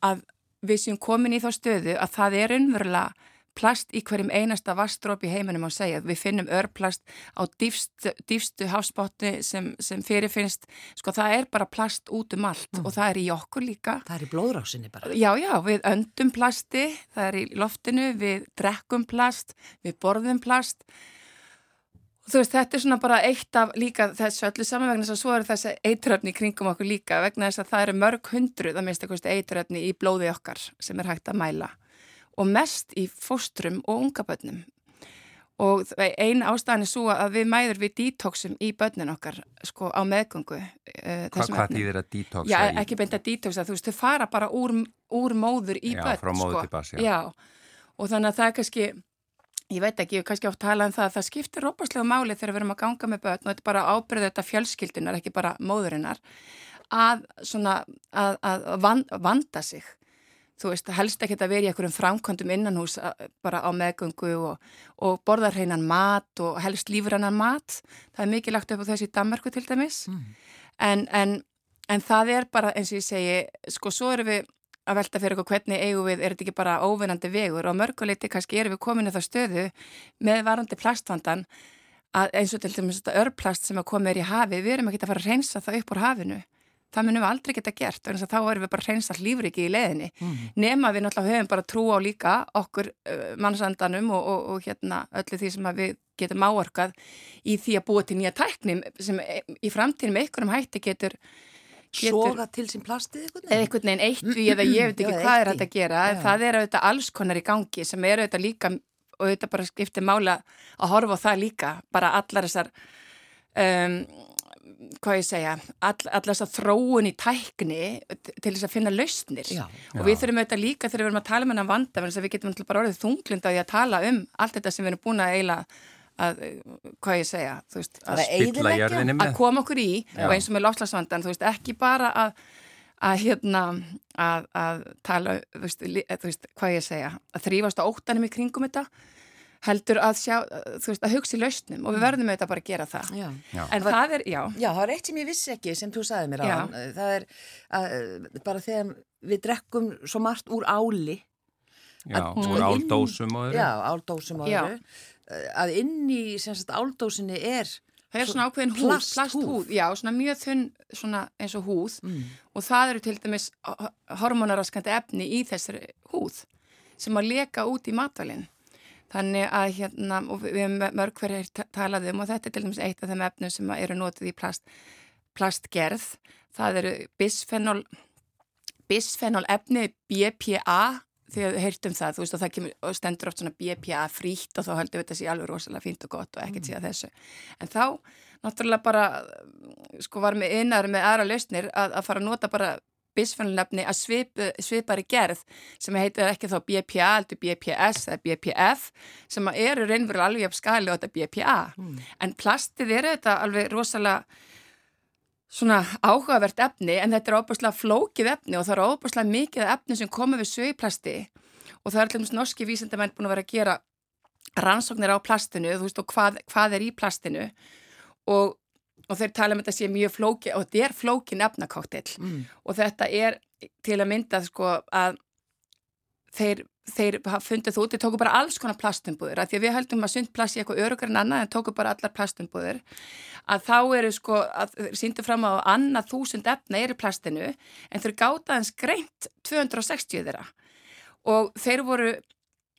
að við séum komin í þá stöðu að það er unnverulega plast í hverjum einasta vastróp í heiminum á segja. Við finnum örplast á dýfstu, dýfstu hafsbótti sem, sem fyrirfinnst. Sko það er bara plast út um allt og það er í okkur líka. Það er í blóðrásinni bara. Já, já, við öndum plasti, það er í loftinu, við drekkum plast, við borðum plast. Þú veist, þetta er svona bara eitt af líka þessu öllu saman vegna þess að svo eru þessi eituröfni í kringum okkur líka vegna þess að það eru mörg hundruð að minnst eitthvað eituröfni í blóði okkar sem er hægt að mæla og mest í fóstrum og unga börnum. Og einn ástæðan er svo að við mæður við detoxum í börnin okkar sko á meðgöngu. Uh, Hva, hvað þýðir að detoxa Já, í? ekki beint að detoxa, þú veist, þau fara bara úr, úr móður í Já, börn. frá móður sko. til barns, já. já. og þannig að það er kannski, ég veit ekki, ég hef kannski oft talað um það að það skiptir rópaslega máli þegar við erum að ganga með börn og þetta er bara ábyrðið þetta fjölskyldunar, ekki bara móðurinnar, að svona, að, að van- vanda sig. Þú veist, helst ekki að vera í einhverjum framkvæmdum innanhús að- bara á meðgöngu og, og borða hreinan mat og helst lífrannan mat. Það er mikið lagt upp á þessu í Danmarku til dæmis. En, en, en það er bara, eins og ég segi, sko, svo erum við að velta fyrir okkur hvernig eigum við, er þetta ekki bara óvinnandi vegur og mörguleiti kannski erum við komin í það stöðu með varandi plastvandan að eins og til dæmis þetta örplast sem að koma er í hafi, við erum ekki að fara að reynsa það upp úr hafinu. Það munum við aldrei geta gert, þannig að þá erum við bara að reynsa lífriki í leðinni. Nema við náttúrulega höfum bara trú á líka okkur uh, mannsandanum og, og, og hérna öllu því sem við getum áorkað í því að búa til nýja tækni sem e- í framtíðin með einhverjum hætti getur Soga til sín plastið eitthvað? eða einhvern veginn eitt við eða ég veit Já, ekki eða hvað er hægt að gera Já. það er auðvitað alls konar í gangi sem er auðvitað líka og þetta bara skiptir mála að horfa á það líka, bara allar þessar um, hvað ég segja all, allar þessar þróun í tækni til þess að finna lausnir Já. og við þurfum auðvitað líka þegar við erum að tala um hennan vanda, þannig að við getum bara orðið þunglind á því að tala um allt þetta sem við erum búin að eila að, hvað ég segja, þú veist, að, Að að koma okkur í Já. og eins og með lofslagsvandan, þú veist, ekki bara að að hérna að, að tala, þú veist, þú veist hvað ég segja, að þrýfast á óttanum í kringum þetta, heldur að sjá þú veist, að hugsa í lausnum og við verðum auðvitað bara að gera það, Já. Já. en það er, já Já, það er eitt sem ég vissi ekki sem þú sagði mér á Já. Það er að, bara þegar við drekkum svo margt úr áli Já, að- úr sko, áldósum og öðru. Já, áldósum og Já. öðru að inn í sem sagt áldósinni er það er svona ákveðin húð, Plasthúð. plasthúð já, svona mjög þunn, svona eins og húð mm. og það eru til dæmis hormonaraskandi efni í þessari húð sem að leka út í matvælinn þannig að hérna og við hefum mörg hverjir ta- talað um og þetta er til dæmis eitt af þeim efnum sem eru notið í plast, plastgerð það eru bisfenol bisfenol efni BPA þegar við heyrtum það, þú veist, og það kemur, og stendur oft svona BPA frítt og þá höldum við þetta sé alveg rosalega fínt og gott og ekkert síðan þessu. En þá, náttúrulega bara, sko, var með innar með aðra lausnir að, að fara að nota bara bisfenolefni að svip, svipari gerð sem heitir ekki þá BPA, heldur BPS eða BPF sem eru reynverulega alveg af skali og þetta BPA. En plastið eru þetta alveg rosalega svona áhugavert efni en þetta er óbúslega flókið efni og það er óbúslega mikið efni sem komið við sögplasti og það er dæmis norski vísindamenn búin að vera að gera rannsóknir á plastinu þú veist og hvað, hvað er í plastinu. Og, og þeir tala um þetta sé mjög flókið og þetta er flókin efnakáttill Mm. og þetta er til að mynda sko að þeir, þeir fundið þú út, þeir tóku bara alls konar plastumbúður, að því að við höldum að sund plast í eitthvað örugar en annað en tóku bara allar plastumbúður, að þá eru sko, síndu fram á að annað þúsund efna er í plastinu en þeir gáta hans greint 260 þeirra. Og þeir voru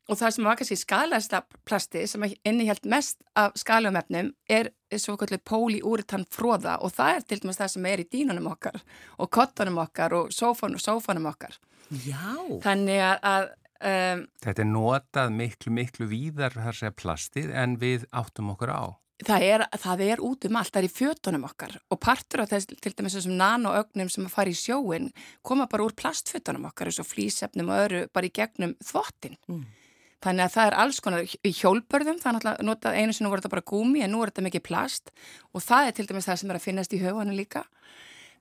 og það sem var kannski skalaðasta plasti sem innihjalt mest af skalum efnum er svo kallið póliúritan fróða og það er til dæmis það sem er í dínunum okkar og kottunum okkar og sófanum, sófanum okkar. Já, Þannig að, að um, Þetta er notað miklu, miklu víðar þar segja plastið en við áttum okkur á. það, er, það er út um allt, það er í fjötunum okkar og partur af þess, til dæmis þessum nanoögnum sem að fara í sjóin koma bara úr plastfjötunum okkar eins og flýsefnum og öru bara í gegnum þvottin. Mm. Þannig að það er alls konar í hjólbörðum, er náttúrulega notað einu sinni voru þetta bara gúmi en nú er þetta mikið plast og það er til dæmis það sem er að finnast í höfunum líka.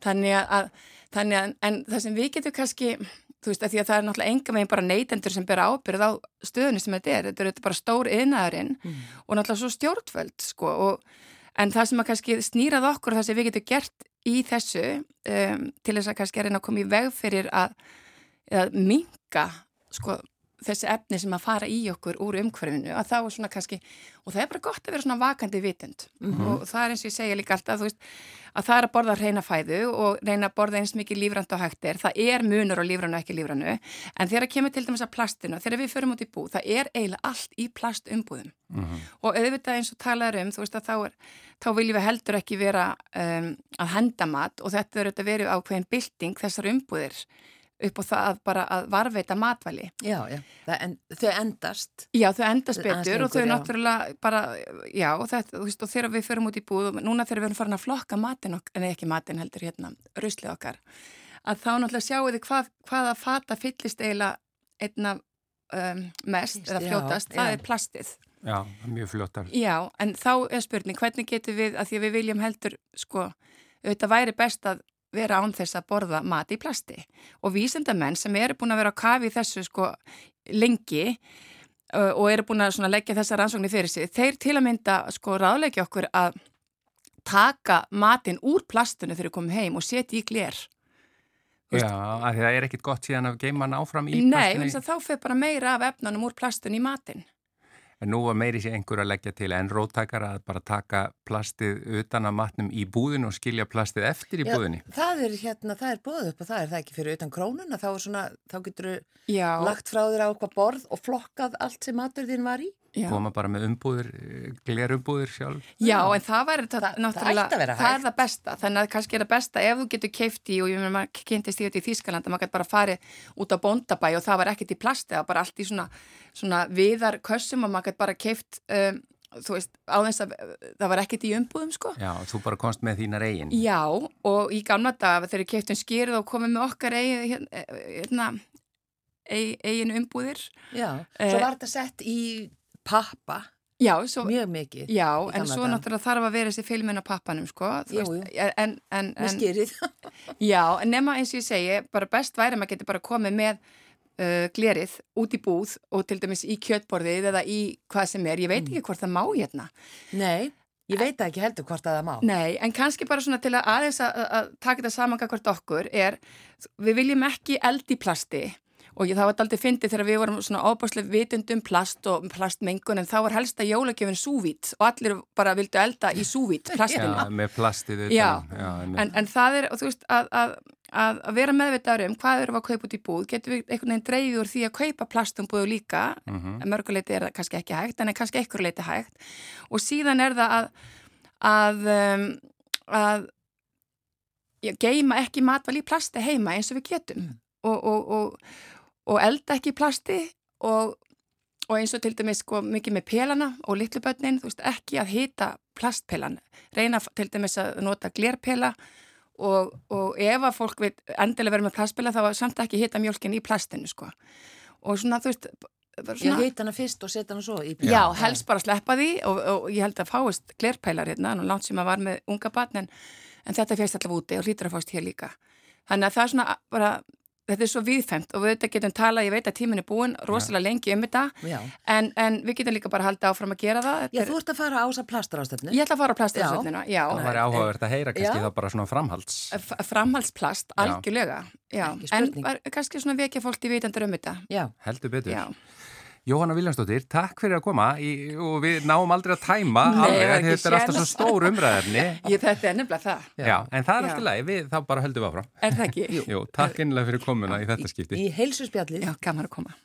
Þannig að, að, þannig að en það sem við getum kannski, þú veist að því að það er náttúrulega enga meginn bara neytendur sem bera ábyrð á stöðunni sem þetta er, þetta er, þetta er bara stór yðnaðurinn og náttúrulega svo stjórnvöld sko og en það sem að kannski snýrað okkur og það sem við getum gert í þessu um, til þess að kannski að reyna að koma í veg fyrir að, að minka sko þessi efni sem að fara í okkur úr umhverfinu að þá er svona kannski, og það er bara gott að vera svona vakandi vitund. Og það er eins og ég segja líka alltaf, veist, að það er að borða reyna fæðu og reyna að borða eins mikið lífrænt á hægtir, það er munur á lífrænu og ekki lífrænu, en þegar kemur til dæmis að plastinu, þegar við förum út í bú, það er eiginlega allt í plastumbúðum. Og auðvitað eins og talaður um, þú veist að þá er, þá viljum við heldur ekki vera um, að henda mat og þetta er auðvitað verið ákveðin bylting þessar umbúðir upp á það að bara að varveita matvæli. já, já. Það, en, þau endast. Já, þau endast betur og þau já. náttúrulega bara, já, og, þetta, þú veist, og þegar við förum út í búð og núna þegar við erum farin að flokka matin okkar, en ekki matin heldur hérna, ruslið okkar, að þá náttúrulega sjáu þið hvað, hvaða fata fyllist eiginlega einna um, mest Mest, eða já, fljótast, það já. er plastið. Já, mjög flottar. Já, en þá er spurning, hvernig getum við, að því að við viljum heldur, sko, auðvitað væri best að vera án þess að borða mat í plasti og vísindamenn sem eru búin að vera á kafi þessu sko lengi uh, og eru búin að leggja þessa rannsóknir fyrir sig, þeir til að mynda sko ráðleggja okkur að taka matinn úr plastinu þegar við komum heim og setja í gler. Þú Já, að það er ekkit gott síðan að geima hann áfram í Nei, þess að þá fer bara meira af efnanum úr plastinu í matinn. En nú var meiri sér einhver að leggja til en róttakar að bara taka plastið utan að matnum í búðinu og skilja plastið eftir í Já, búðinni. það er hérna, það er bóð upp og það er það ekki fyrir utan krónuna, þá, er svona, þá getur Já. lagt frá þér á eitthvað borð og flokkað allt sem matur þín var í. Já. koma bara með umbúðir, glerumbúðir sjálf. Já, en það þetta Það- það náttúrulega, það er það besta, þannig að kannski er það besta ef þú getur keift í og ég meina maður kynntist í þetta í Þýskaland að maður gæti bara farið út á bóndabæ og það var ekkert í plasti, það var bara allt í svona, svona viðar kössum og maður gæti bara keift, um, þú veist, á þess að það var ekkert í umbúðum sko. Já, þú bara komst með þínar eigin. Já, og í gamla dag þegar við keiftum skýrið og komum með okkar eigin, hérna, eigin, eigin umbúðir. Já, Eh, svo var þetta sett í pappa, Já, svo, mjög mikið. já en svo náttúrulega þarf að vera þessi filmin á pappanum, sko. Jú, jú. En, en, en. Já, en nema eins og ég segi, bara best væri að maður getur bara komið með uh, glerið út í búð og til dæmis í kjötborðið eða í hvað sem er, ég veit ekki hvort það má hérna. Nei, ég veit ekki heldur hvort að það má. Nei, en kannski bara svona til að aðeins að, að, að taka þetta saman hvort okkur er, við viljum ekki eld í plasti og ég, það var aldrei fyndið þegar við vorum svona ábáslega vitundum plast og plastmengun en þá var helsta jólagjöfin súvít og allir bara vildu elda í súvít, plastinu. Já, með plastið einmitt. En, en það er, þú veist, að, að, að, vera meðvitaður um hvað við að kaupa út í búð, getur við einhvern veginn dreifið úr því að kaupa plastumbúðu líka, mm. -hmm. mörguleiti er það kannski ekki hægt, en er kannski einhver leiti hægt. Og síðan er það að, að, um, að geima ekki matvæli í plasti heima eins og við getum Mm. og, og, og, og elda ekki plasti og, og eins og til dæmis sko, mikið með pelana og litlubönnin, þú veist, ekki að hita plastpelan, reyna til dæmis að nota glerpela og, og ef að fólk vil endilega vera með plastpela þá samt ekki hita mjölkin í plastinu sko. Og svona þú veist Ég heit hana fyrst og setja hana svo í Já, helst bara sleppa því og, og ég held að fáist glerpælar hérna, nú langt sem að var með unga barn en, en þetta férst allavega úti og hlýtur að fást hér líka. Þannig að það er svona bara, þetta er svo viðfemt og við getum talað, ég veit að tíminn er búin rosalega lengi um þetta, en, en við getum líka bara haldið áfram að gera það. Þetta Já, er- þú ert að fara á þessa plastarástöfnu. Ég ætla að fara á plastrásöfnina, já. Það væri áhugavert að heyra kannski Já. þá bara svona framhalds. Framhaldsplast, algjörlega, já. Ekki En spurning. var, kannski svona vekja fólk til vitandur um þetta. Já. Heldur betur. Já. Jóhanna Viljánsdóttir, takk fyrir að koma í, og við náum aldrei að tæma Nei, alveg, þetta er alltaf svo stór umræðarni. Ég, þetta er nefnilega það, Já, en það er alltaf lægi, við þá bara höldum við áfram. er það ekki? Jú, takk innlega fyrir komuna í þetta skipti. Í heilsuspjallið. Já, gaman að koma.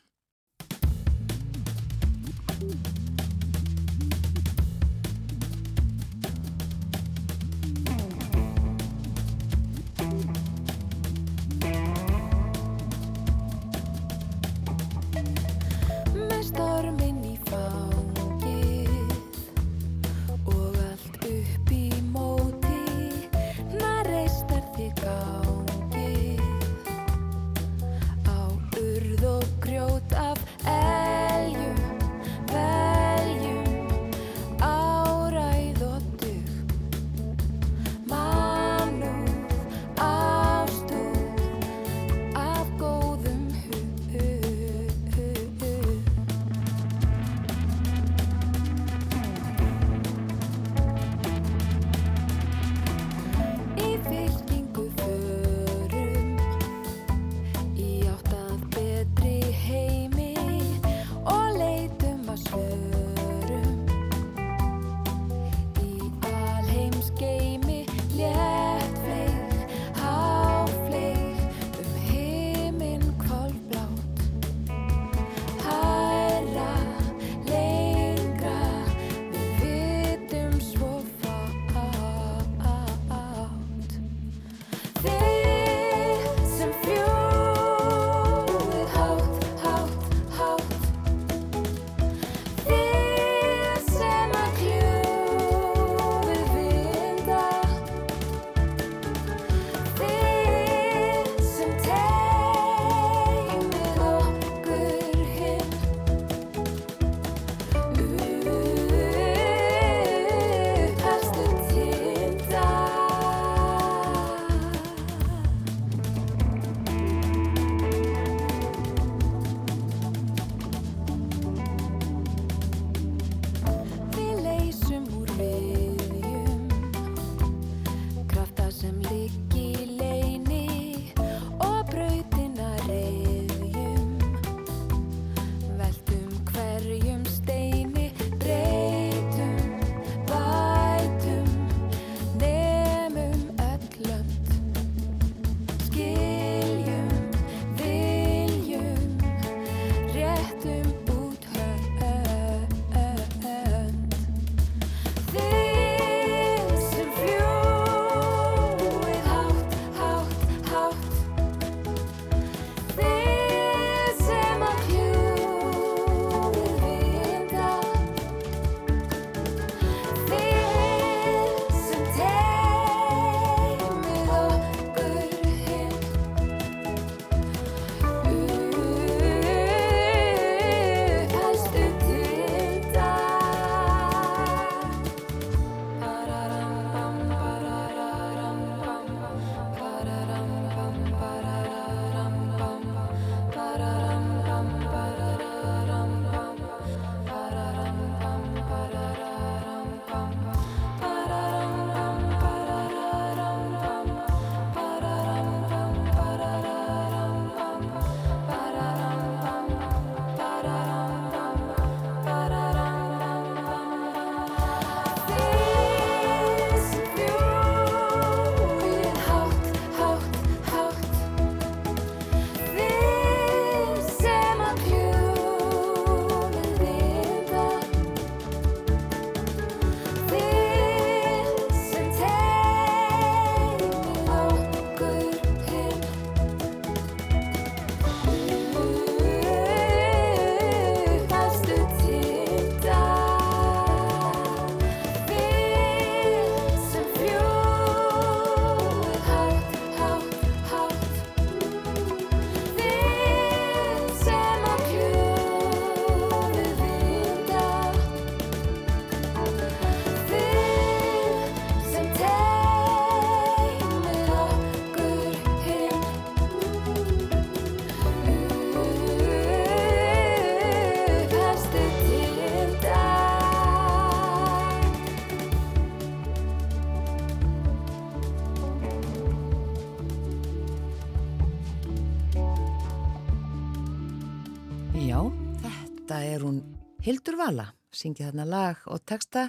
Hildur Vala, syngið þarna lag og texta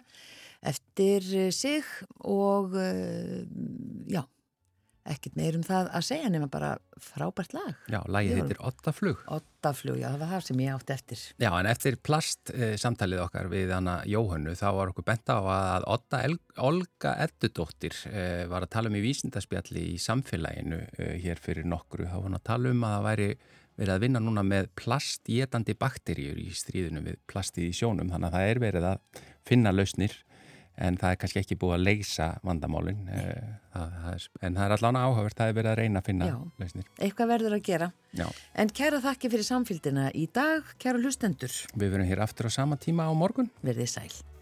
eftir eh, sig og uh, já, ekkert meir um það að segja nema bara frábært lag. Já, lagið heitir Ottaflug. Ottaflug, já, það var það sem ég átti eftir. Já, en eftir plast e, samtalið okkar við hana Jóhannu þá var okkur bent á að Otta El Olga Eddudóttir e, var að tala um í vísindaspjalli í samfélaginu e, hér fyrir nokkru. Þá var hann að tala um að það væri verið að vinna núna með plastjetandi bakteríur í stríðinu við plastið í sjónum þannig að það er verið að finna lausnir en það er kannski ekki búið að leysa vandamálin e, það, það er, en það er allan áhugavert það er verið að reyna að finna Já. lausnir. Eitthvað verður að gera. Já, En kæra þakki fyrir samfélgina í dag, kæra hlustendur, við verum hér aftur á sama tíma á morgun. verðið sæl.